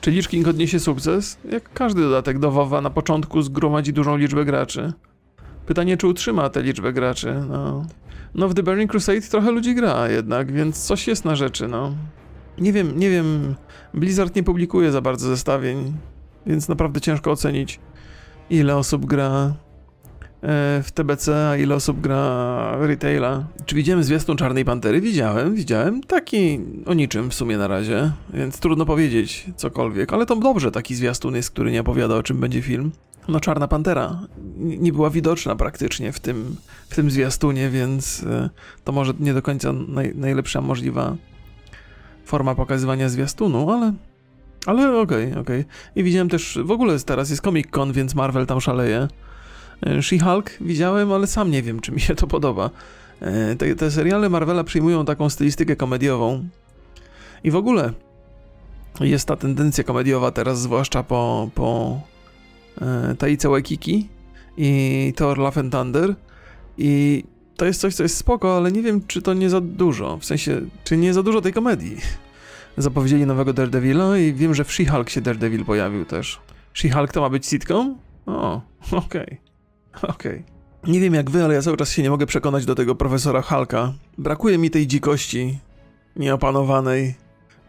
Czy Lich King odniesie sukces? Jak każdy dodatek do WoWa na początku zgromadzi dużą liczbę graczy. Pytanie, czy utrzyma tę liczbę graczy, no. No w The Burning Crusade trochę ludzi gra jednak, więc coś jest na rzeczy, no. Nie wiem, nie wiem, Blizzard nie publikuje za bardzo zestawień, więc naprawdę ciężko ocenić, ile osób gra w TBC, a ile osób gra retaila. Czy widziałem zwiastun Czarnej Pantery? Widziałem, widziałem. Taki o niczym w sumie na razie, więc trudno powiedzieć cokolwiek, ale to dobrze taki zwiastun jest, który nie opowiada o czym będzie film. No Czarna Pantera nie była widoczna praktycznie w tym, w tym zwiastunie, więc e, to może nie do końca naj, najlepsza możliwa forma pokazywania zwiastunu, ale ale okej, okej. I widziałem też, w ogóle teraz jest Comic Con, więc Marvel tam szaleje. E, She-Hulk widziałem, ale sam nie wiem, czy mi się to podoba. E, Te, te seriale Marvela przyjmują taką stylistykę komediową. I w ogóle jest ta tendencja komediowa teraz, zwłaszcza po, po e, Taice Waikiki i Thor Love and Thunder. I to jest coś, co jest spoko, ale nie wiem, czy to nie za dużo. W sensie, czy nie za dużo tej komedii. Zapowiedzieli nowego Daredevila i wiem, że w She-Hulk się Daredevil pojawił też. She-Hulk to ma być sitcom? O, okej. Okej. Nie wiem jak wy, ale ja cały czas się nie mogę przekonać do tego profesora Hulka. Brakuje mi tej dzikości nieopanowanej,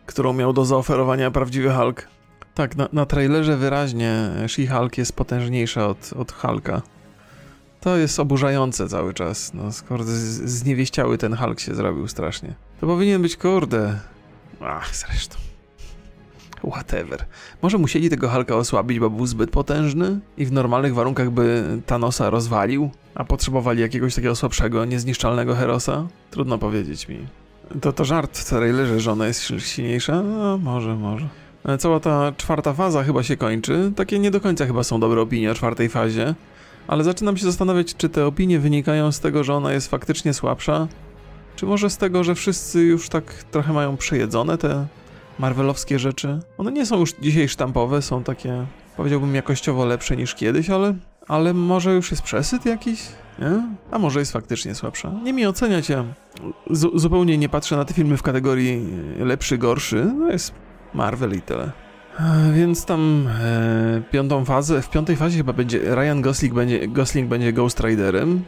którą miał do zaoferowania prawdziwy Hulk. Tak, na, na trailerze wyraźnie She-Hulk jest potężniejsza od, od Hulka. To jest oburzające cały czas. No, skoro z- zniewieściały ten Hulk się zrobił strasznie. To powinien być, kurde... Ach, zresztą. Whatever. Może musieli tego Hulka osłabić, bo był zbyt potężny i w normalnych warunkach by Thanosa rozwalił, a potrzebowali jakiegoś takiego słabszego, niezniszczalnego Herosa? Trudno powiedzieć mi. To to żart w trailerze, że ona jest sil- silniejsza? No, może, może. E, Cała ta czwarta faza chyba się kończy. Takie nie do końca chyba są dobre opinie o czwartej fazie. Ale zaczynam się zastanawiać, czy te opinie wynikają z tego, że ona jest faktycznie słabsza, czy może z tego, że wszyscy już tak trochę mają przejedzone te marvelowskie rzeczy. One nie są już dzisiaj sztampowe, są takie, powiedziałbym, jakościowo lepsze niż kiedyś, ale, ale może już jest przesyt jakiś? Nie? A może jest faktycznie słabsza. Nie mi oceniać, ja zu- zupełnie nie patrzę na te filmy w kategorii e, lepszy, gorszy. No jest Marvel i tyle. E, Więc tam e, piątą fazę, w piątej fazie chyba będzie Ryan Gosling będzie, Gosling będzie Ghost Riderem.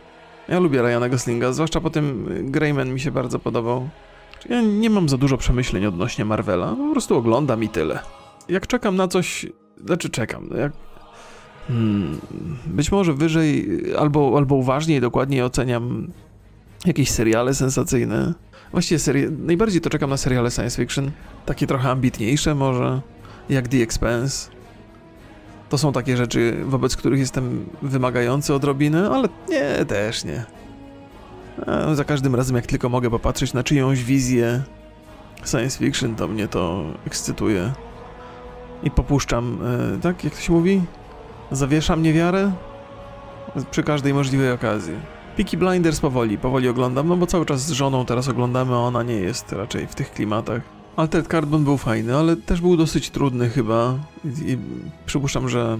Ja lubię Ryana Goslinga, zwłaszcza po tym Greyman mi się bardzo podobał. Ja nie mam za dużo przemyśleń odnośnie Marvela, po prostu oglądam i tyle. Jak czekam na coś, znaczy czekam, jak... Hmm, być może wyżej, albo, albo uważniej, dokładniej oceniam jakieś seriale sensacyjne. Właściwie serie, najbardziej to czekam na seriale science fiction, takie trochę ambitniejsze może, jak The Expanse. To są takie rzeczy, wobec których jestem wymagający odrobinę, ale nie, też nie. A za każdym razem, jak tylko mogę popatrzeć na czyjąś wizję science fiction, to mnie to ekscytuje. I popuszczam, e, tak jak to się mówi? Zawieszam niewiarę przy każdej możliwej okazji. Peaky Blinders powoli, powoli oglądam, no bo cały czas z żoną teraz oglądamy, a ona nie jest raczej w tych klimatach. Altered Carbon był fajny, ale też był dosyć trudny chyba i, i przypuszczam, że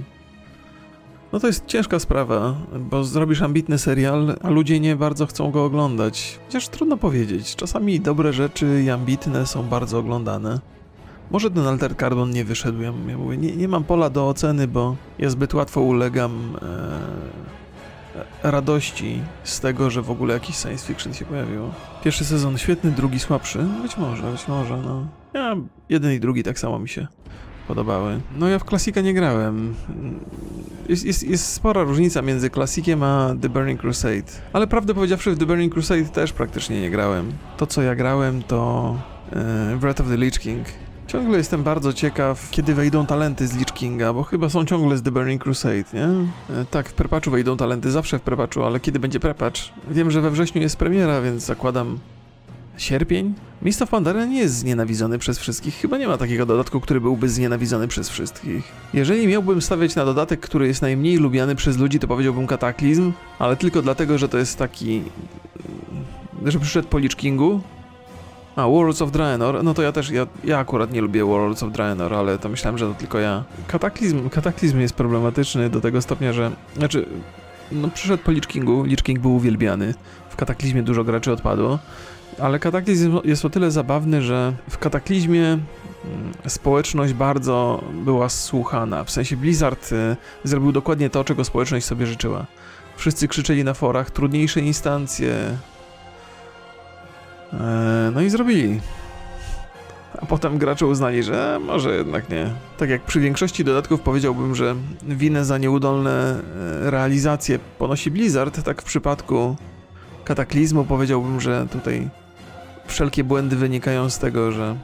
no to jest ciężka sprawa, bo zrobisz ambitny serial, a ludzie nie bardzo chcą go oglądać. Chociaż trudno powiedzieć, czasami dobre rzeczy i ambitne są bardzo oglądane. Może ten Altered Carbon nie wyszedł, ja, mówię, nie, nie mam pola do oceny, bo ja zbyt łatwo ulegam e, radości z tego, że w ogóle jakiś science fiction się pojawiło. Pierwszy sezon świetny, drugi słabszy, być może, być może, no. Ja, jeden i drugi tak samo mi się podobały. No ja w klasika nie grałem. Jest, jest, jest spora różnica między klasikiem a The Burning Crusade. Ale prawdę powiedziawszy, w The Burning Crusade też praktycznie nie grałem. To co ja grałem to e, Breath of the Lich King. Ciągle jestem bardzo ciekaw, kiedy wejdą talenty z Lich Kinga, bo chyba są ciągle z The Burning Crusade, nie? E, tak, w prepaczu wejdą talenty, zawsze w prepaczu, ale kiedy będzie prepacz? Wiem, że we wrześniu jest premiera, więc zakładam Sierpień? Mist of Pandaria nie jest znienawidzony przez wszystkich. Chyba nie ma takiego dodatku, który byłby znienawidzony przez wszystkich. Jeżeli miałbym stawiać na dodatek, który jest najmniej lubiany przez ludzi, to powiedziałbym Kataklizm, ale tylko dlatego, że to jest taki... że przyszedł po Lich Kingu. A, Worlds of Draenor, no to ja też, ja, ja akurat nie lubię Worlds of Draenor, ale to myślałem, że to tylko ja. Kataklizm, kataklizm jest problematyczny do tego stopnia, że... Znaczy, no przyszedł po Lich Kingu, Lich King był uwielbiany. W Kataklizmie dużo graczy odpadło. Ale kataklizm jest o tyle zabawny, że w kataklizmie mm, społeczność bardzo była słuchana. W sensie Blizzard y, zrobił dokładnie to, czego społeczność sobie życzyła. Wszyscy krzyczeli na forach, trudniejsze instancje. E, no i zrobili. A potem gracze uznali, że może jednak nie. Tak jak przy większości dodatków powiedziałbym, że winę za nieudolne e, realizacje ponosi Blizzard, tak w przypadku kataklizmu powiedziałbym, że tutaj wszelkie błędy wynikają z tego, że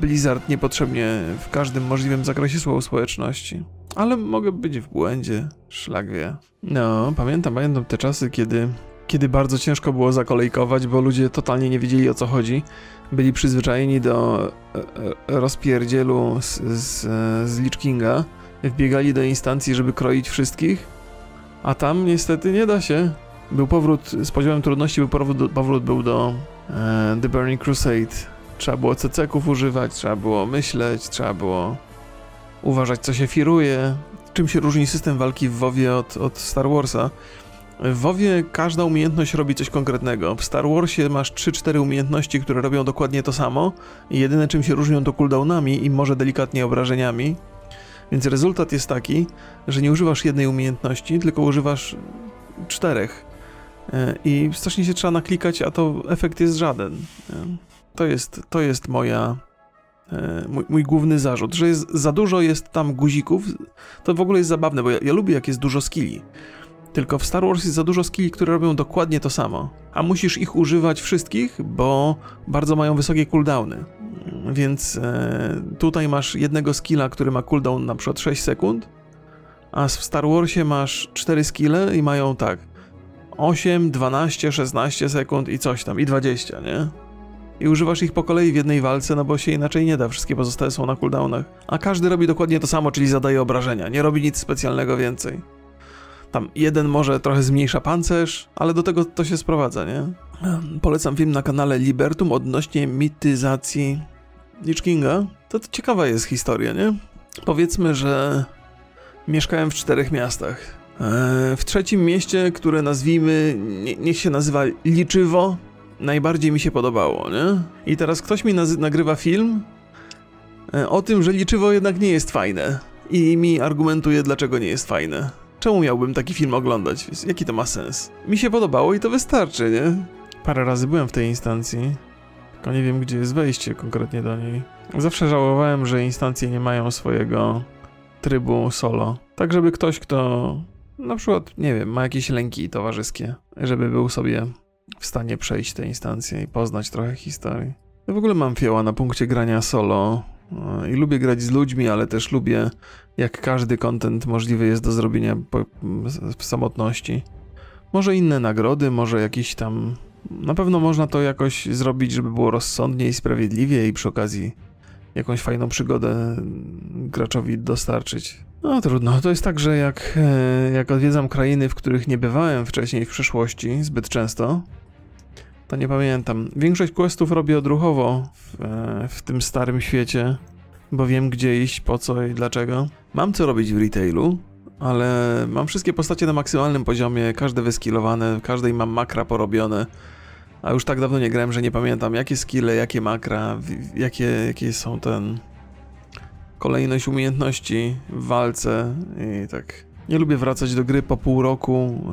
Blizzard niepotrzebnie w każdym możliwym zakresie słowa społeczności. Ale mogę być w błędzie, szlak wie. No, pamiętam, pamiętam te czasy, kiedy, kiedy bardzo ciężko było zakolejkować, bo ludzie totalnie nie wiedzieli o co chodzi. Byli przyzwyczajeni do e, e, rozpierdzielu z, z, z Lich Kinga, wbiegali do instancji, żeby kroić wszystkich, a tam niestety nie da się. Był powrót, z poziomem trudności był powrót, powrót był do The Burning Crusade. Trzeba było CC-ków używać, trzeba było myśleć, trzeba było uważać, co się firuje. Czym się różni system walki w WoWie od, od Star Warsa? W WoWie każda umiejętność robi coś konkretnego. W Star Warsie masz 3-4 umiejętności, które robią dokładnie to samo. Jedyne czym się różnią to cooldownami i może delikatnie obrażeniami. Więc rezultat jest taki, że nie używasz jednej umiejętności, tylko używasz czterech. E, I strasznie się trzeba naklikać, a to efekt jest żaden. To jest, to jest moja, e, mój, mój, główny zarzut, że jest, za dużo jest tam guzików. To w ogóle jest zabawne, bo ja, ja lubię jak jest dużo skilli. Tylko w Star Wars jest za dużo skilli, które robią dokładnie to samo. A musisz ich używać wszystkich, bo bardzo mają wysokie cooldowny. Więc e, tutaj masz jednego skilla, który ma cooldown na przykład 6 sekund, a w Star Warsie masz 4 skille i mają tak 8, 12, 16 sekund i coś tam, i 20, nie? I używasz ich po kolei w jednej walce, no bo się inaczej nie da, wszystkie pozostałe są na cooldownach. A każdy robi dokładnie to samo, czyli zadaje obrażenia, nie robi nic specjalnego więcej. Tam jeden może trochę zmniejsza pancerz, ale do tego to się sprowadza, nie? Polecam film na kanale Libertum odnośnie mityzacji Lich Kinga. To, to ciekawa jest historia, nie? Powiedzmy, że mieszkałem w czterech miastach. E, w trzecim mieście, które nazwijmy, nie, niech się nazywa Liczywo, najbardziej mi się podobało, nie? I teraz ktoś mi nagrywa film e, o tym, że Liczywo jednak nie jest fajne i mi argumentuje, dlaczego nie jest fajne. Czemu miałbym taki film oglądać? Jaki to ma sens? Mi się podobało i to wystarczy, nie? Parę razy byłem w tej instancji, tylko nie wiem, gdzie jest wejście konkretnie do niej. Zawsze żałowałem, że instancje nie mają swojego trybu solo. Tak, żeby ktoś, kto na przykład, nie wiem, ma jakieś lęki towarzyskie, żeby był sobie w stanie przejść te instancje i poznać trochę historii. Ja w ogóle mam fioła na punkcie grania solo i lubię grać z ludźmi, ale też lubię, jak każdy content możliwy jest do zrobienia w samotności. Może inne nagrody, może jakiś tam. Na pewno można to jakoś zrobić, żeby było rozsądnie i sprawiedliwie, i przy okazji jakąś fajną przygodę graczowi dostarczyć. No trudno, to jest tak, że jak, e, jak odwiedzam krainy, w których nie bywałem wcześniej w przeszłości zbyt często, to nie pamiętam. Większość questów robię odruchowo w, e, w tym starym świecie, bo wiem gdzie iść, po co i dlaczego. Mam co robić w retailu, ale mam wszystkie postacie na maksymalnym poziomie, każde wyskillowane, każdej mam makra porobione. A już tak dawno nie grałem, że nie pamiętam jakie skille, jakie makra, jakie, jakie są ten kolejność umiejętności w walce i tak. Nie lubię wracać do gry po pół roku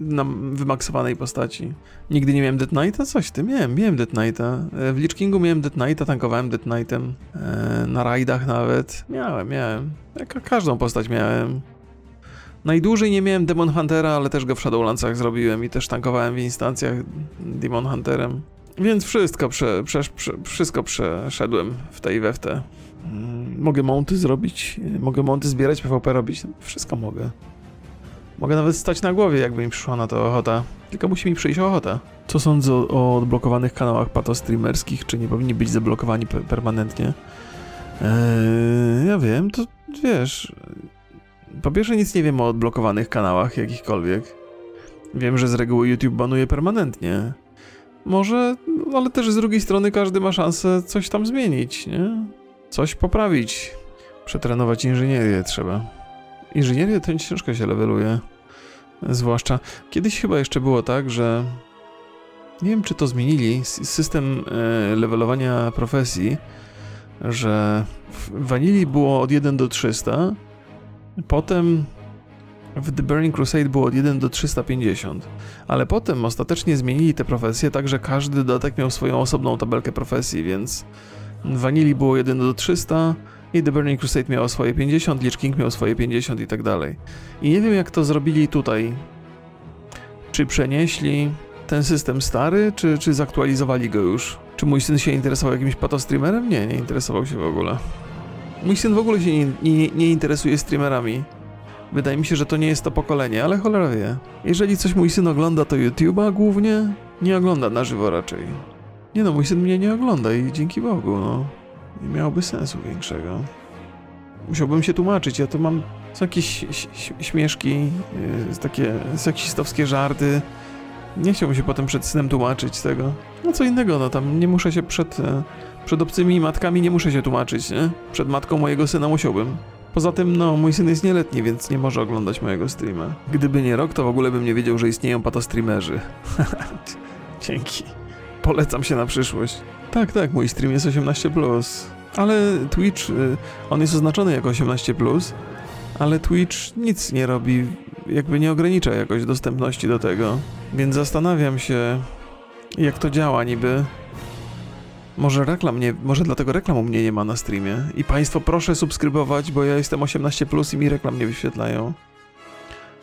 yy, na wymaksowanej postaci. Nigdy nie miałem Death Knighta? Coś ty miałem, miałem Death Knighta. E, w Lich Kingu miałem Death Knighta, tankowałem Death Knightem. Yy, na rajdach nawet. Miałem, miałem. Jak każdą postać miałem. Najdłużej nie miałem Demon Huntera, ale też go w Shadowlandsach zrobiłem i też tankowałem w instancjach Demon Hunterem. Więc wszystko, prze, prze, prze, wszystko przeszedłem w tej we w te. Mm, mogę monty zrobić, mogę monty zbierać, PvP robić, wszystko mogę. Mogę nawet stać na głowie, jakby mi przyszła na to ochota. Tylko musi mi przyjść ochota. Co sądzę o, o odblokowanych kanałach patostreamerskich? Czy nie powinni być zablokowani pe permanentnie? Eee, ja wiem, to wiesz... Po pierwsze nic nie wiem o odblokowanych kanałach jakichkolwiek. Wiem, że z reguły YouTube banuje permanentnie. Może, ale też z drugiej strony każdy ma szansę coś tam zmienić, nie? Coś poprawić. Przetrenować inżynierię trzeba. Inżynierię to ciężko się leveluje. Zwłaszcza kiedyś chyba jeszcze było tak, że nie wiem czy to zmienili, system e, levelowania profesji że w Vanilli było od 1 do 300, potem w The Burning Crusade było od 1 do 350, ale potem ostatecznie zmienili te profesje tak, że każdy dodatek miał swoją osobną tabelkę profesji, więc Vanilli było 1 do 300 i The Burning Crusade miało swoje 50, Lich King miał swoje 50 i tak dalej. I nie wiem jak to zrobili tutaj. Czy przenieśli ten system stary, czy, czy zaktualizowali go już? Czy mój syn się interesował jakimś patostreamerem? Nie, nie interesował się w ogóle. Mój syn w ogóle się nie, nie, nie interesuje streamerami. Wydaje mi się, że to nie jest to pokolenie, ale cholera wie. Jeżeli coś mój syn ogląda, to YouTube'a głównie. Nie ogląda na żywo raczej. Nie no, mój syn mnie nie ogląda i dzięki Bogu, no. Nie miałoby sensu większego. Musiałbym się tłumaczyć, ja to mam... Są jakieś śmieszki, yy, takie seksistowskie żarty. Nie chciałbym się potem przed synem tłumaczyć tego. No co innego, no tam nie muszę się przed... e, Przed obcymi matkami nie muszę się tłumaczyć, nie? Przed matką mojego syna musiałbym. Poza tym, no, mój syn jest nieletni, więc nie może oglądać mojego streama. Gdyby nie rok, to w ogóle bym nie wiedział, że istnieją patostreamerzy. Dzięki. Polecam się na przyszłość. Tak, tak, mój stream jest 18+. Ale Twitch, y, on jest oznaczony jako 18+, ale Twitch nic nie robi, jakby nie ogranicza jakoś dostępności do tego. Więc zastanawiam się, jak to działa niby. Może reklam nie, może dlatego reklam u mnie nie ma na streamie. I Państwo proszę subskrybować, bo ja jestem 18 plus i mi reklam nie wyświetlają.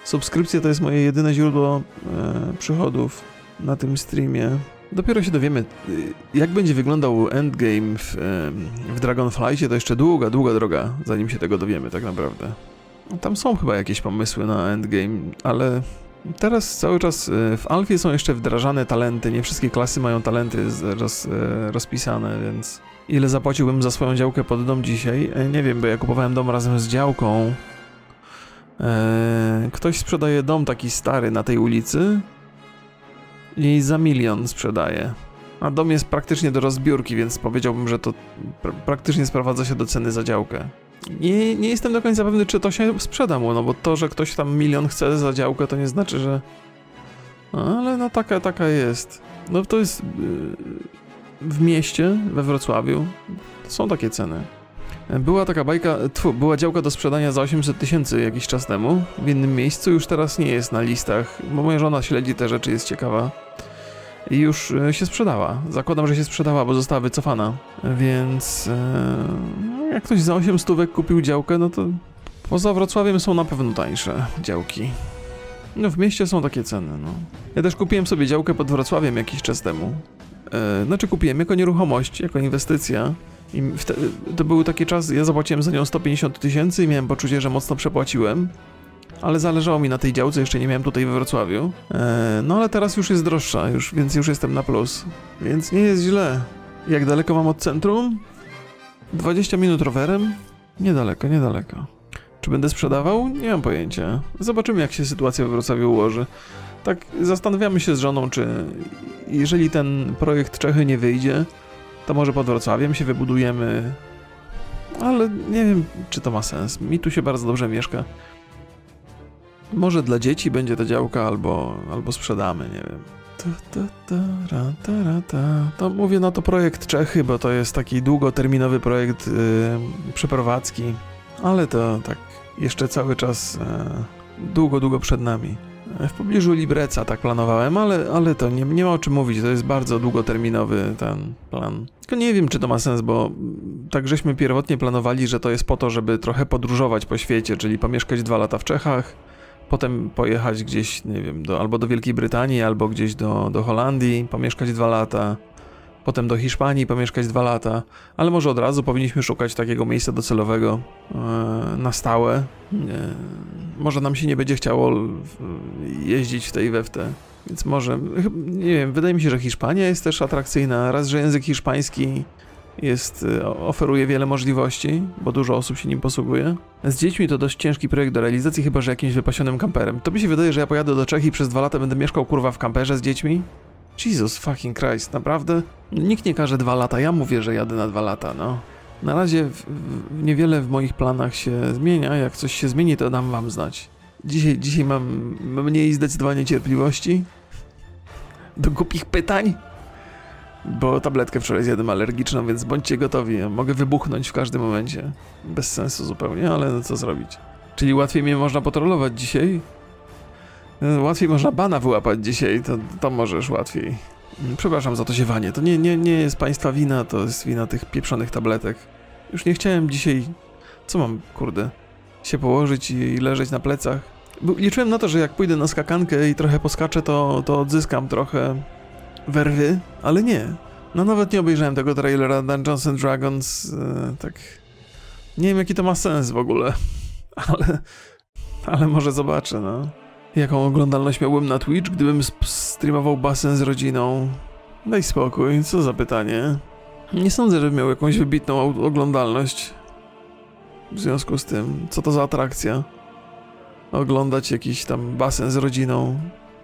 Subskrypcja to jest moje jedyne źródło e, przychodów na tym streamie. Dopiero się dowiemy, y, jak będzie wyglądał endgame w, w Dragonflightie, to jeszcze długa, długa droga, zanim się tego dowiemy tak naprawdę. No, Tam są chyba jakieś pomysły na endgame, ale Teraz cały czas e, w Alfie są jeszcze wdrażane talenty, nie wszystkie klasy mają talenty roz, e, rozpisane, więc ile zapłaciłbym za swoją działkę pod dom dzisiaj? E, Nie wiem, bo ja kupowałem dom razem z działką. E, Ktoś sprzedaje dom taki stary na tej ulicy i za milion sprzedaje. A dom jest praktycznie do rozbiórki, więc powiedziałbym, że to pr- praktycznie sprowadza się do ceny za działkę. Nie, nie jestem do końca pewny, czy to się sprzeda mu, no bo to, że ktoś tam milion chce za działkę, to nie znaczy, że... Ale no taka, taka jest. No to jest... yy, W mieście, we Wrocławiu, są takie ceny. Była taka bajka, tfu, była działka do sprzedania za 800 tysięcy jakiś czas temu, w innym miejscu, już teraz nie jest na listach, bo moja żona śledzi te rzeczy, jest ciekawa. I już e, się sprzedała. Zakładam, że się sprzedała, bo została wycofana. Więc e, no, jak ktoś za 8 stówek kupił działkę, no to poza Wrocławiem są na pewno tańsze działki. No w mieście są takie ceny, no. Ja też kupiłem sobie działkę pod Wrocławiem jakiś czas temu. E, znaczy kupiłem jako nieruchomość, jako inwestycja. I to był taki czas, ja zapłaciłem za nią 150 tysięcy i miałem poczucie, że mocno przepłaciłem. Ale zależało mi na tej działce, jeszcze nie miałem tutaj we Wrocławiu. E, no ale teraz już jest droższa, już, więc już jestem na plus. Więc nie jest źle. Jak daleko mam od centrum? 20 minut rowerem? Niedaleko, niedaleko. Czy będę sprzedawał? Nie mam pojęcia. Zobaczymy, jak się sytuacja we Wrocławiu ułoży. Tak, zastanawiamy się z żoną, czy jeżeli ten projekt Czechy nie wyjdzie, to może pod Wrocławiem się wybudujemy. Ale nie wiem, czy to ma sens. Mi tu się bardzo dobrze mieszka. Może dla dzieci będzie ta działka, albo, albo sprzedamy, nie wiem. Ta, ta, ta, ra, ta, ra, ta. To mówię na to projekt Czechy, bo to jest taki długoterminowy projekt yy, przeprowadzki, ale to tak jeszcze cały czas yy, długo, długo przed nami. W pobliżu Libreca tak planowałem, ale, ale to nie, nie ma o czym mówić, to jest bardzo długoterminowy ten plan. Tylko nie wiem, czy to ma sens, bo tak żeśmy pierwotnie planowali, że to jest po to, żeby trochę podróżować po świecie, czyli pomieszkać dwa lata w Czechach, potem pojechać gdzieś, nie wiem, do, albo do Wielkiej Brytanii, albo gdzieś do, do Holandii, pomieszkać dwa lata, potem do Hiszpanii, pomieszkać dwa lata, ale może od razu powinniśmy szukać takiego miejsca docelowego e, na stałe. Może nam się nie będzie chciało jeździć w tej we w te. Więc może, nie wiem, wydaje mi się, że Hiszpania jest też atrakcyjna. Raz, że język hiszpański jest, e, oferuje wiele możliwości, bo dużo osób się nim posługuje. Z dziećmi to dość ciężki projekt do realizacji, chyba że jakimś wypasionym kamperem. To mi się wydaje, że ja pojadę do Czech i przez dwa lata będę mieszkał kurwa w kamperze z dziećmi? Jesus fucking Christ, naprawdę? Nikt nie każe dwa lata, ja mówię, że jadę na dwa lata, no. Na razie w, w, niewiele w moich planach się zmienia, jak coś się zmieni, to dam wam znać. Dzisiaj, dzisiaj mam mniej zdecydowanie cierpliwości do głupich pytań, Bo tabletkę wczoraj zjadłem alergiczną, więc bądźcie gotowi. Mogę wybuchnąć w każdym momencie. Bez sensu zupełnie, ale no co zrobić. Czyli łatwiej mnie można potrolować dzisiaj? Łatwiej można bana wyłapać dzisiaj, to, to możesz łatwiej. Mm, Przepraszam za to ziewanie. To nie, nie, nie jest państwa wina, to jest wina tych pieprzonych tabletek. Już nie chciałem dzisiaj. Co mam, kurde? Się położyć i leżeć na plecach. Liczyłem na to, że jak pójdę na skakankę i trochę poskaczę, to, to odzyskam trochę werwy, ale nie. No nawet nie obejrzałem tego trailera Dungeons and Dragons. e, tak. Nie wiem, jaki to ma sens w ogóle. Ale. Ale może zobaczę, no. Jaką oglądalność miałbym na Twitch, gdybym streamował basen z rodziną? Daj spokój, co za pytanie. Nie sądzę, żeby miał jakąś wybitną oglądalność. W związku z tym, co to za atrakcja? Oglądać jakiś tam basen z rodziną.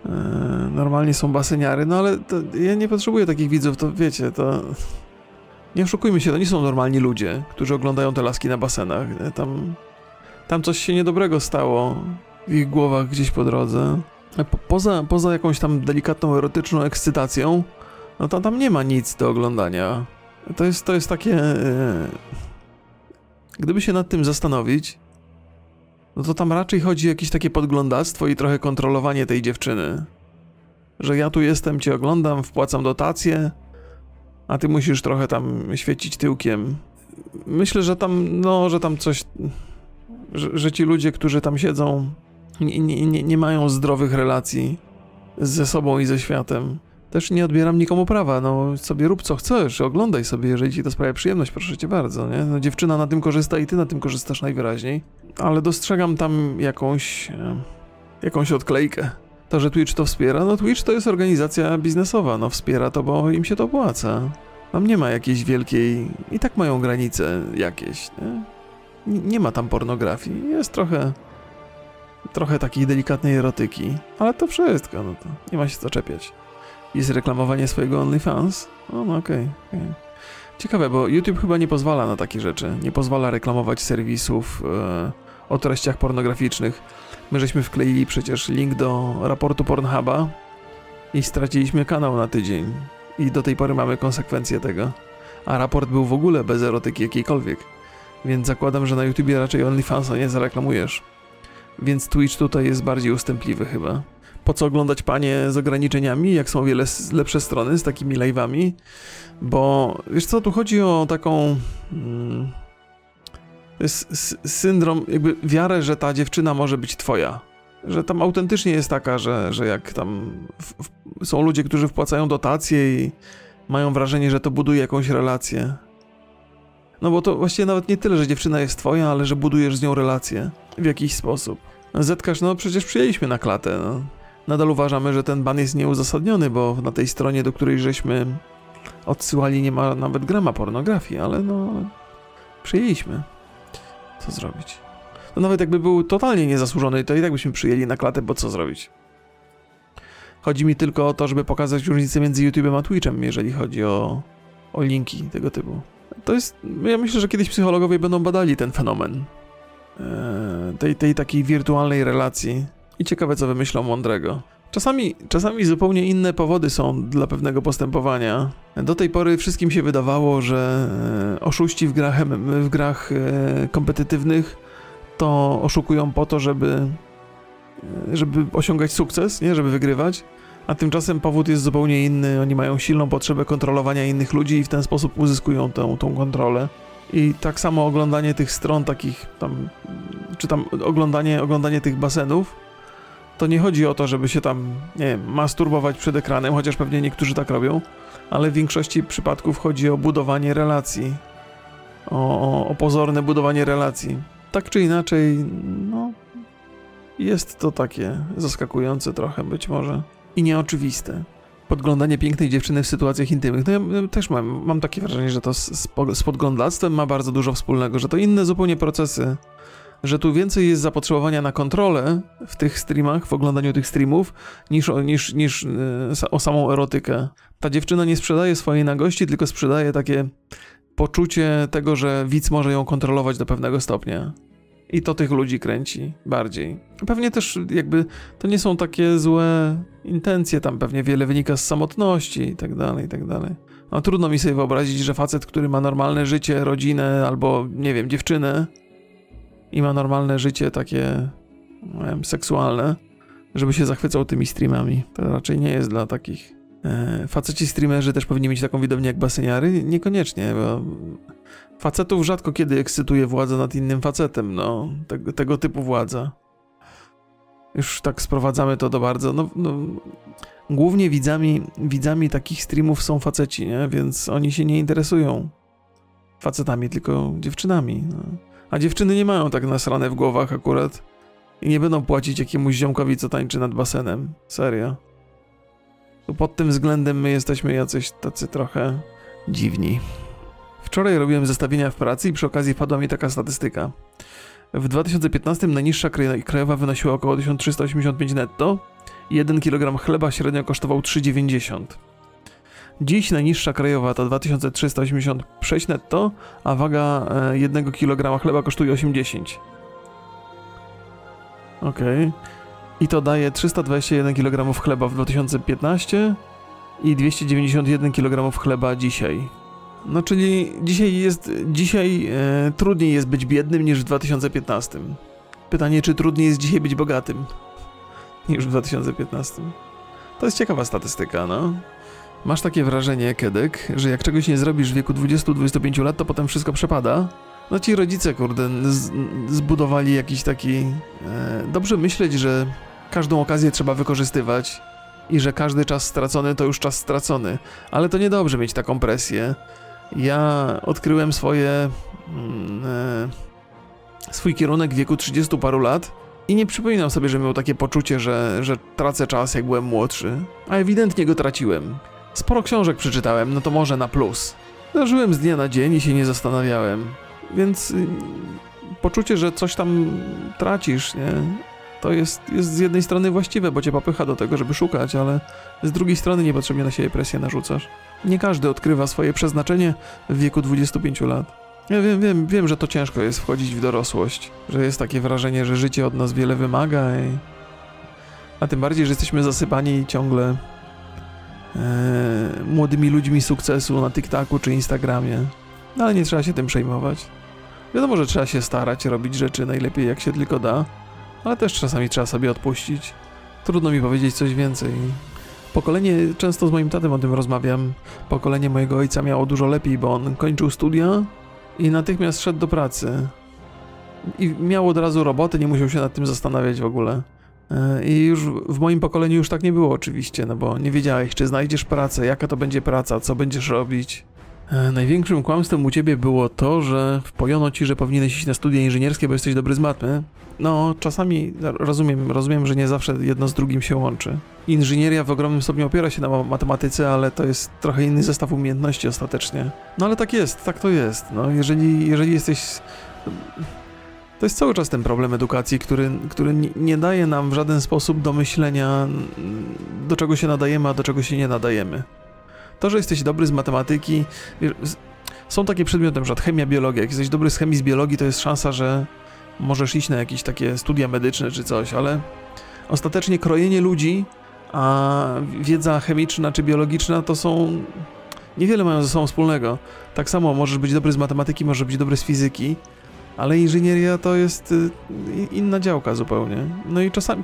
Eee, normalnie są baseniary, no ale ja nie potrzebuję takich widzów, to wiecie, to... Nie oszukujmy się, to nie są normalni ludzie, którzy oglądają te laski na basenach. E, Tam, tam coś się niedobrego stało w ich głowach gdzieś po drodze. E, Po, poza, poza jakąś tam delikatną, erotyczną ekscytacją, no to tam nie ma nic do oglądania. To jest, to jest takie... e, Gdyby się nad tym zastanowić, no to tam raczej chodzi o jakieś takie podglądactwo i trochę kontrolowanie tej dziewczyny. Że ja tu jestem, cię oglądam, wpłacam dotacje, a ty musisz trochę tam świecić tyłkiem. Myślę, że tam, no, że tam coś, że, że ci ludzie, którzy tam siedzą, nie, nie, nie, mają zdrowych relacji ze sobą i ze światem. Też nie odbieram nikomu prawa, no sobie rób co chcesz, oglądaj sobie, jeżeli ci to sprawia przyjemność, proszę cię bardzo, nie? No, dziewczyna na tym korzysta i ty na tym korzystasz najwyraźniej, ale dostrzegam tam jakąś, e, jakąś odklejkę. To, że Twitch to wspiera, no Twitch to jest organizacja biznesowa, no wspiera to, bo im się to opłaca. Tam nie ma jakiejś wielkiej, i tak mają granice jakieś? Nie- Nie ma tam pornografii, jest trochę, trochę takiej delikatnej erotyki, ale to wszystko, no to nie ma się co czepiać jest reklamowanie swojego OnlyFans? O, no okej. okej. Ciekawe, bo YouTube chyba nie pozwala na takie rzeczy. Nie pozwala reklamować serwisów e, o treściach pornograficznych. My żeśmy wkleili przecież link do raportu Pornhuba i straciliśmy kanał na tydzień. I do tej pory mamy konsekwencje tego. A raport był w ogóle bez erotyki jakiejkolwiek. Więc zakładam, że na YouTubie raczej OnlyFansa nie zareklamujesz. Więc Twitch tutaj jest bardziej ustępliwy chyba po co oglądać panie z ograniczeniami, jak są wiele lepsze strony z takimi live'ami, bo wiesz co, tu chodzi o taką mm, syndrom, jakby wiarę, że ta dziewczyna może być twoja. Że tam autentycznie jest taka, że, że jak tam w, w, są ludzie, którzy wpłacają dotacje i mają wrażenie, że to buduje jakąś relację. No bo to właściwie nawet nie tyle, że dziewczyna jest twoja, ale że budujesz z nią relację w jakiś sposób. Zetkasz, no przecież przyjęliśmy na klatę, no. Nadal uważamy, że ten ban jest nieuzasadniony, bo na tej stronie, do której żeśmy odsyłali, nie ma nawet grama pornografii, ale no. Przyjęliśmy. Co zrobić? To nawet jakby był totalnie niezasłużony, to i tak byśmy przyjęli na klatę, bo co zrobić? Chodzi mi tylko o to, żeby pokazać różnicę między YouTube'em a Twitchem, jeżeli chodzi o, o linki tego typu. To jest. Ja myślę, że kiedyś psychologowie będą badali ten fenomen. e, tej, tej takiej wirtualnej relacji i ciekawe, co wymyślą mądrego. Czasami, czasami zupełnie inne powody są dla pewnego postępowania. Do tej pory wszystkim się wydawało, że e, oszuści w grach, w grach e, kompetytywnych to oszukują po to, żeby, żeby osiągać sukces, nie? żeby wygrywać. A tymczasem powód jest zupełnie inny. Oni mają silną potrzebę kontrolowania innych ludzi i w ten sposób uzyskują tę, tą kontrolę. I tak samo oglądanie tych stron takich tam, czy tam oglądanie, oglądanie tych basenów, to nie chodzi o to, żeby się tam, nie wiem, masturbować przed ekranem, chociaż pewnie niektórzy tak robią, ale w większości przypadków chodzi o budowanie relacji. O, o, o pozorne budowanie relacji. Tak czy inaczej, no, jest to takie zaskakujące trochę być może i nieoczywiste. Podglądanie pięknej dziewczyny w sytuacjach intymnych. No ja też mam, mam takie wrażenie, że to z, z po- z podglądactwem ma bardzo dużo wspólnego, że to inne zupełnie procesy że tu więcej jest zapotrzebowania na kontrolę w tych streamach, w oglądaniu tych streamów, niż, niż, niż e, o samą erotykę. Ta dziewczyna nie sprzedaje swojej nagości, tylko sprzedaje takie poczucie tego, że widz może ją kontrolować do pewnego stopnia. I to tych ludzi kręci bardziej. Pewnie też jakby to nie są takie złe intencje, tam pewnie wiele wynika z samotności i tak dalej, i tak dalej. No trudno mi sobie wyobrazić, że facet, który ma normalne życie, rodzinę albo, nie wiem, dziewczynę i ma normalne życie takie, nie wiem, seksualne, żeby się zachwycał tymi streamami. To raczej nie jest dla takich. E, faceci streamerzy też powinni mieć taką widownię jak baseniary? Niekoniecznie, bo facetów rzadko kiedy ekscytuje władza nad innym facetem, no, tego, tego typu władza. Już tak sprowadzamy to do bardzo, no, no głównie widzami, widzami takich streamów są faceci, nie? Więc oni się nie interesują facetami, tylko dziewczynami, no. A dziewczyny nie mają tak nasrane w głowach akurat i nie będą płacić jakiemuś ziomkowi, co tańczy nad basenem. Serio. Pod tym względem my jesteśmy jacyś tacy trochę dziwni. Wczoraj robiłem zestawienia w pracy i przy okazji wpadła mi taka statystyka. W 2015 najniższa krajowa wynosiła około 1385 netto, 1 kg chleba średnio kosztował 3,90. Dziś najniższa krajowa to 2386 netto, a waga 1 kg chleba kosztuje 80. Okej. Okay. I to daje 321 kg chleba w 2015 i 291 kg chleba dzisiaj. No czyli dzisiaj jest, dzisiaj e, trudniej jest być biednym niż w 2015. Pytanie, czy trudniej jest dzisiaj być bogatym niż w 2015? To jest ciekawa statystyka, no. Masz takie wrażenie, Kedek, że jak czegoś nie zrobisz w wieku 20-25 lat, to potem wszystko przepada? No ci rodzice, kurde, zbudowali jakiś taki... E, dobrze myśleć, że każdą okazję trzeba wykorzystywać i że każdy czas stracony to już czas stracony. Ale to niedobrze mieć taką presję. Ja odkryłem swoje... Mm, e, swój kierunek w wieku 30 paru lat i nie przypominam sobie, że miał takie poczucie, że, że tracę czas jak byłem młodszy. A ewidentnie go traciłem. Sporo książek przeczytałem, no to może na plus. Żyłem z dnia na dzień i się nie zastanawiałem. Więc y, poczucie, że coś tam tracisz, nie? To jest, jest z jednej strony właściwe, bo cię popycha do tego, żeby szukać, ale z drugiej strony niepotrzebnie na siebie presję narzucasz. Nie każdy odkrywa swoje przeznaczenie w wieku 25 lat. Ja wiem, wiem, wiem, że to ciężko jest wchodzić w dorosłość, że jest takie wrażenie, że życie od nas wiele wymaga i... A tym bardziej, że jesteśmy zasypani ciągle e, młodymi ludźmi sukcesu na TikToku czy Instagramie. Ale nie trzeba się tym przejmować. Wiadomo, że trzeba się starać, robić rzeczy najlepiej jak się tylko da, ale też czasami trzeba sobie odpuścić. Trudno mi powiedzieć coś więcej. Pokolenie, często z moim tatem o tym rozmawiam, pokolenie mojego ojca miało dużo lepiej, bo on kończył studia i natychmiast szedł do pracy. I miał od razu robotę, nie musiał się nad tym zastanawiać w ogóle. E, I już w moim pokoleniu już tak nie było oczywiście, no bo nie wiedziałeś, czy znajdziesz pracę, jaka to będzie praca, co będziesz robić. E, największym kłamstwem u ciebie było to, że wpojono ci, że powinieneś iść na studia inżynierskie, bo jesteś dobry z matmy. No, czasami rozumiem, rozumiem, że nie zawsze jedno z drugim się łączy. Inżynieria w ogromnym stopniu opiera się na matematyce, ale to jest trochę inny zestaw umiejętności ostatecznie. No ale tak jest, tak to jest. No, jeżeli, jeżeli jesteś. To jest cały czas ten problem edukacji, który, który nie daje nam w żaden sposób do myślenia, do czego się nadajemy, a do czego się nie nadajemy. To, że jesteś dobry z matematyki, wiesz, są takie przedmioty, np. chemia, biologia. Jak jesteś dobry z chemii, z biologii, to jest szansa, że możesz iść na jakieś takie studia medyczne czy coś, ale ostatecznie krojenie ludzi, a wiedza chemiczna czy biologiczna to są. niewiele mają ze sobą wspólnego. Tak samo możesz być dobry z matematyki, możesz być dobry z fizyki, ale inżynieria to jest y, inna działka zupełnie. No i czasami.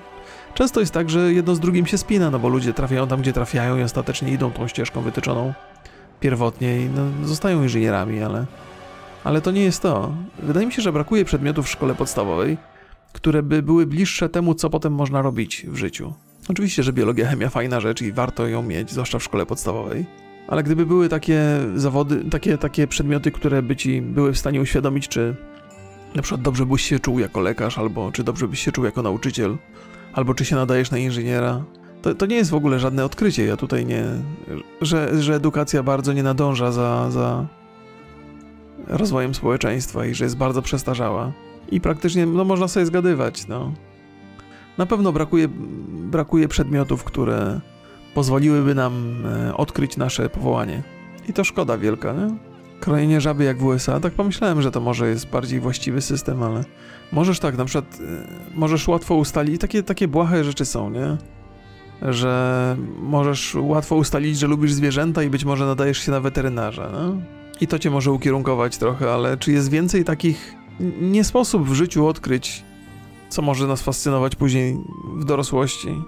Często jest tak, że jedno z drugim się spina, no bo ludzie trafiają tam, gdzie trafiają i ostatecznie idą tą ścieżką wytyczoną pierwotnie i no, zostają inżynierami, ale ale to nie jest to. Wydaje mi się, że brakuje przedmiotów w szkole podstawowej, które by były bliższe temu, co potem można robić w życiu. Oczywiście, że biologia, chemia fajna rzecz i warto ją mieć, zwłaszcza w szkole podstawowej. Ale gdyby były takie zawody, takie, takie przedmioty, które by ci były w stanie uświadomić, czy na przykład dobrze byś się czuł jako lekarz, albo czy dobrze byś się czuł jako nauczyciel, albo czy się nadajesz na inżyniera, to, to nie jest w ogóle żadne odkrycie. Ja tutaj nie. że, że edukacja bardzo nie nadąża za, za rozwojem społeczeństwa i że jest bardzo przestarzała. I praktycznie, no można sobie zgadywać, no. Na pewno brakuje, brakuje przedmiotów, które pozwoliłyby nam e, odkryć nasze powołanie. I to szkoda wielka, nie? Krojenie żaby jak w USA, tak pomyślałem, że to może jest bardziej właściwy system, ale możesz tak, na przykład y, możesz łatwo ustalić, takie, takie błahe rzeczy są, nie? Że możesz łatwo ustalić, że lubisz zwierzęta i być może nadajesz się na weterynarza, no? I to cię może ukierunkować trochę, ale czy jest więcej takich... Nie sposób w życiu odkryć, co może nas fascynować później w dorosłości.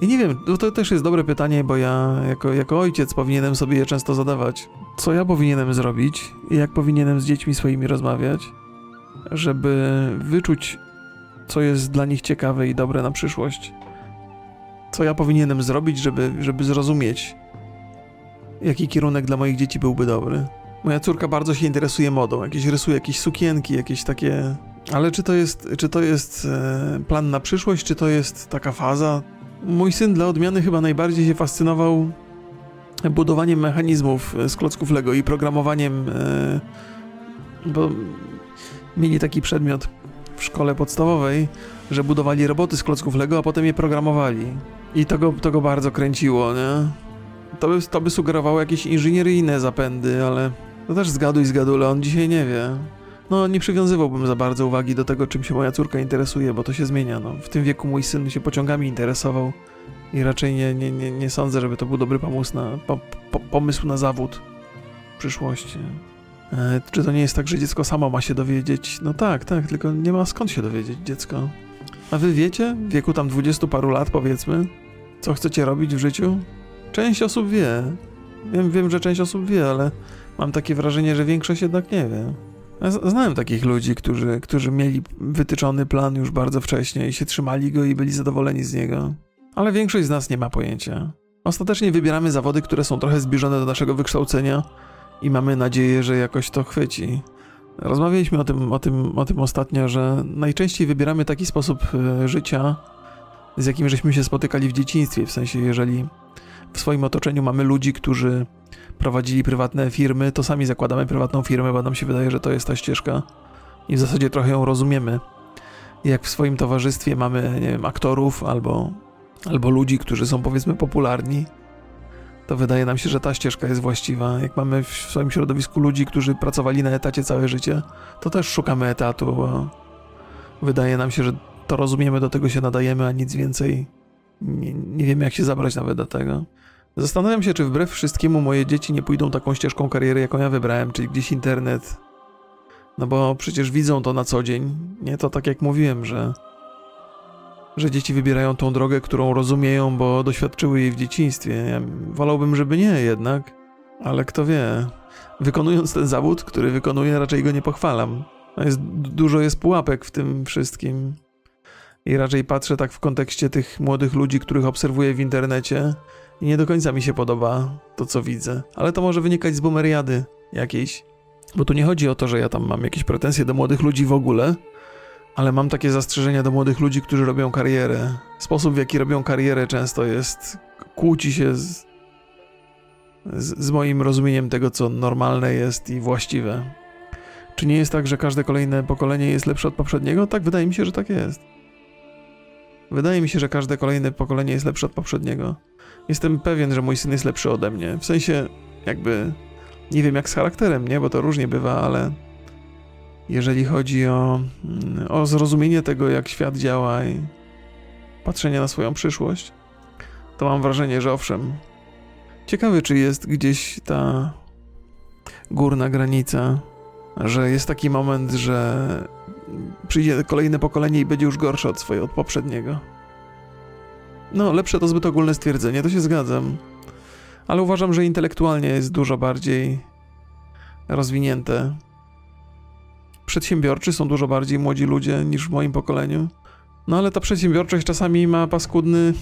I nie wiem, to, to też jest dobre pytanie, bo ja jako, jako ojciec powinienem sobie je często zadawać. Co ja powinienem zrobić jak powinienem z dziećmi swoimi rozmawiać, żeby wyczuć, co jest dla nich ciekawe i dobre na przyszłość. Co ja powinienem zrobić, żeby, żeby zrozumieć, jaki kierunek dla moich dzieci byłby dobry. Moja córka bardzo się interesuje modą, jakieś rysuje jakieś sukienki, jakieś takie... Ale czy to jest, czy to jest e, plan na przyszłość, czy to jest taka faza? Mój syn dla odmiany chyba najbardziej się fascynował budowaniem mechanizmów e, z klocków Lego i programowaniem, e, bo mieli taki przedmiot w szkole podstawowej, że budowali roboty z klocków Lego, a potem je programowali. I to go, to go bardzo kręciło, nie? To by, to by sugerowało jakieś inżynieryjne zapędy, ale to też zgaduj zgadule, on dzisiaj nie wie. No, nie przywiązywałbym za bardzo uwagi do tego, czym się moja córka interesuje, bo to się zmienia. No. W tym wieku mój syn się pociągami interesował i raczej nie, nie, nie, nie sądzę, żeby to był dobry pomysł na, po, po, pomysł na zawód w przyszłości. E, czy to nie jest tak, że dziecko samo ma się dowiedzieć? No tak, tak, tylko nie ma skąd się dowiedzieć dziecko. A wy wiecie, w wieku tam dwudziestu paru lat powiedzmy, co chcecie robić w życiu? Część osób wie. Wiem, wiem, że część osób wie, ale mam takie wrażenie, że większość jednak nie wie. Znałem takich ludzi, którzy, którzy mieli wytyczony plan już bardzo wcześnie i się trzymali go i byli zadowoleni z niego. Ale większość z nas nie ma pojęcia. Ostatecznie wybieramy zawody, które są trochę zbliżone do naszego wykształcenia i mamy nadzieję, że jakoś to chwyci. Rozmawialiśmy o tym, o tym, o tym ostatnio, że najczęściej wybieramy taki sposób e, życia, z jakim żeśmy się spotykali w dzieciństwie. W sensie, jeżeli w swoim otoczeniu mamy ludzi, którzy prowadzili prywatne firmy, to sami zakładamy prywatną firmę, bo nam się wydaje, że to jest ta ścieżka i w zasadzie trochę ją rozumiemy. Jak w swoim towarzystwie mamy, nie wiem, aktorów albo, albo ludzi, którzy są powiedzmy popularni, to wydaje nam się, że ta ścieżka jest właściwa. Jak mamy w swoim środowisku ludzi, którzy pracowali na etacie całe życie, to też szukamy etatu, bo wydaje nam się, że to rozumiemy, do tego się nadajemy, a nic więcej nie, nie wiemy, jak się zabrać nawet do tego. Zastanawiam się, czy wbrew wszystkiemu moje dzieci nie pójdą taką ścieżką kariery, jaką ja wybrałem, czyli gdzieś internet. No bo przecież widzą to na co dzień. Nie to tak jak mówiłem, że że dzieci wybierają tą drogę, którą rozumieją, bo doświadczyły jej w dzieciństwie. Ja wolałbym, żeby nie jednak, ale kto wie. Wykonując ten zawód, który wykonuję, raczej go nie pochwalam. Jest, dużo jest pułapek w tym wszystkim. I raczej patrzę tak w kontekście tych młodych ludzi, których obserwuję w internecie i nie do końca mi się podoba to, co widzę. Ale to może wynikać z bumeriady jakiejś. Bo tu nie chodzi o to, że ja tam mam jakieś pretensje do młodych ludzi w ogóle, ale mam takie zastrzeżenia do młodych ludzi, którzy robią karierę. Sposób, w jaki robią karierę, często jest. kłóci się z, z, z moim rozumieniem tego, co normalne jest i właściwe. Czy nie jest tak, że każde kolejne pokolenie jest lepsze od poprzedniego? Tak, wydaje mi się, że tak jest. Wydaje mi się, że każde kolejne pokolenie jest lepsze od poprzedniego. Jestem pewien, że mój syn jest lepszy ode mnie. W sensie, jakby. Nie wiem jak z charakterem, nie? Bo to różnie bywa, ale. Jeżeli chodzi o, o zrozumienie tego, jak świat działa i patrzenie na swoją przyszłość, to mam wrażenie, że owszem. Ciekawy, czy jest gdzieś ta górna granica, że jest taki moment, że przyjdzie kolejne pokolenie i będzie już gorsze od swojego, od poprzedniego. No, lepsze to zbyt ogólne stwierdzenie, to się zgadzam. Ale uważam, że intelektualnie jest dużo bardziej rozwinięte. Przedsiębiorczy są dużo bardziej młodzi ludzie niż w moim pokoleniu. No ale ta przedsiębiorczość czasami ma paskudny.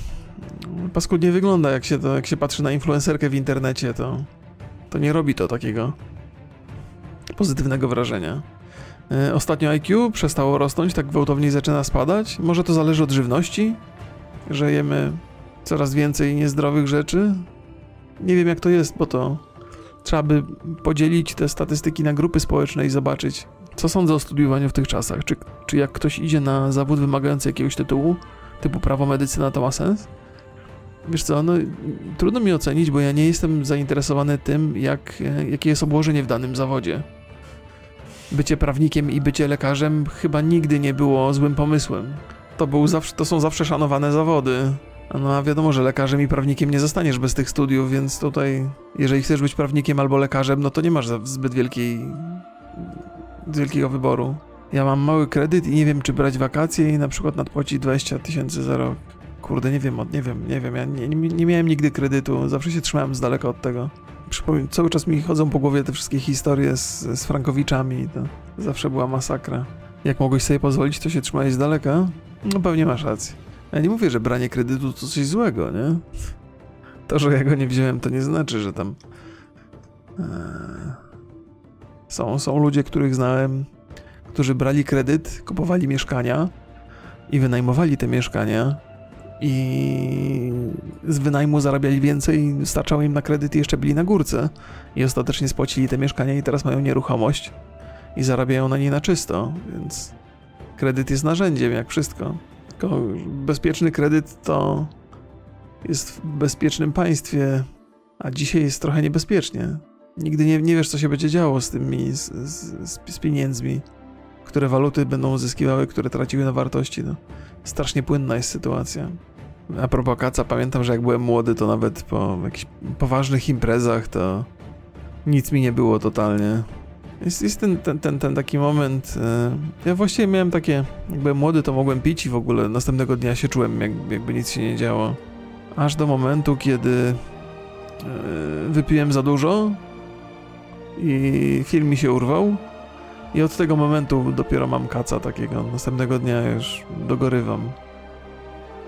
Paskudnie wygląda, jak się, to, jak się patrzy na influencerkę w internecie, to, to nie robi to takiego pozytywnego wrażenia. E, Ostatnio IQ przestało rosnąć, tak gwałtownie zaczyna spadać. Może to zależy od żywności, że jemy coraz więcej niezdrowych rzeczy. Nie wiem jak to jest, bo to trzeba by podzielić te statystyki na grupy społeczne i zobaczyć, co sądzę o studiowaniu w tych czasach. Czy, czy jak ktoś idzie na zawód wymagający jakiegoś tytułu, typu prawo, medycyna, to ma sens? Wiesz co, no trudno mi ocenić, bo ja nie jestem zainteresowany tym, jak, jakie jest obłożenie w danym zawodzie. Bycie prawnikiem i bycie lekarzem chyba nigdy nie było złym pomysłem. To, był zawsze, to są zawsze szanowane zawody. No a wiadomo, że lekarzem i prawnikiem nie zostaniesz bez tych studiów, więc tutaj, jeżeli chcesz być prawnikiem albo lekarzem, no to nie masz zbyt wielkiej, wielkiego wyboru. Ja mam mały kredyt i nie wiem, czy brać wakacje i na przykład nadpłacić 20 tysięcy za rok. Kurde, nie wiem, od- nie wiem, nie wiem, ja nie, nie, miałem nigdy kredytu, zawsze się trzymałem z daleka od tego. Przypomnę, cały czas mi chodzą po głowie te wszystkie historie z, z Frankowiczami, to zawsze była masakra. Jak mogłeś sobie pozwolić, to się trzymałeś z daleka? No pewnie masz rację. Ja nie mówię, że branie kredytu to coś złego, nie? To, że ja go nie wziąłem, to nie znaczy, że tam... Eee, Są, są ludzie, których znałem, którzy brali kredyt, kupowali mieszkania i wynajmowali te mieszkania i z wynajmu zarabiali więcej, starczało im na kredyt i jeszcze byli na górce i ostatecznie spłacili te mieszkania i teraz mają nieruchomość i zarabiają na niej na czysto, więc kredyt jest narzędziem, jak wszystko. Tylko bezpieczny kredyt to jest w bezpiecznym państwie, a dzisiaj jest trochę niebezpiecznie. Nigdy nie, nie wiesz, co się będzie działo z tymi, z, z, z pieniędzmi, które waluty będą uzyskiwały, które traciły na wartości. No. Strasznie płynna jest sytuacja. A propos kaca, pamiętam, że jak byłem młody, to nawet po jakichś poważnych imprezach to nic mi nie było totalnie. Jest, jest ten, ten, ten, ten taki moment. e, Ja właściwie miałem takie. Jak byłem młody, to mogłem pić i w ogóle następnego dnia się czułem, jak, jakby nic się nie działo. Aż do momentu, kiedy e, wypiłem za dużo i film mi się urwał. I od tego momentu dopiero mam kaca takiego. Następnego dnia już dogorywam.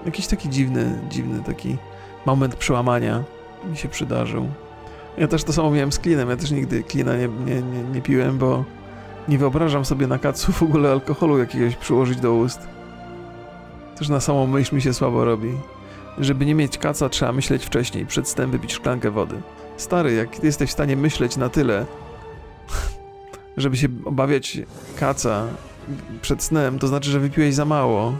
Jakiś taki dziwny, dziwny taki moment przełamania mi się przydarzył. Ja też to samo miałem z klinem. Ja też nigdy klina nie, nie, nie, nie piłem, bo nie wyobrażam sobie na kacu w ogóle alkoholu jakiegoś przyłożyć do ust. Też na samą myśl mi się słabo robi. Żeby nie mieć kaca, trzeba myśleć wcześniej, przed snem wypić szklankę wody. Stary, jak ty jesteś w stanie myśleć na tyle, żeby się obawiać kaca przed snem, to znaczy, że wypiłeś za mało.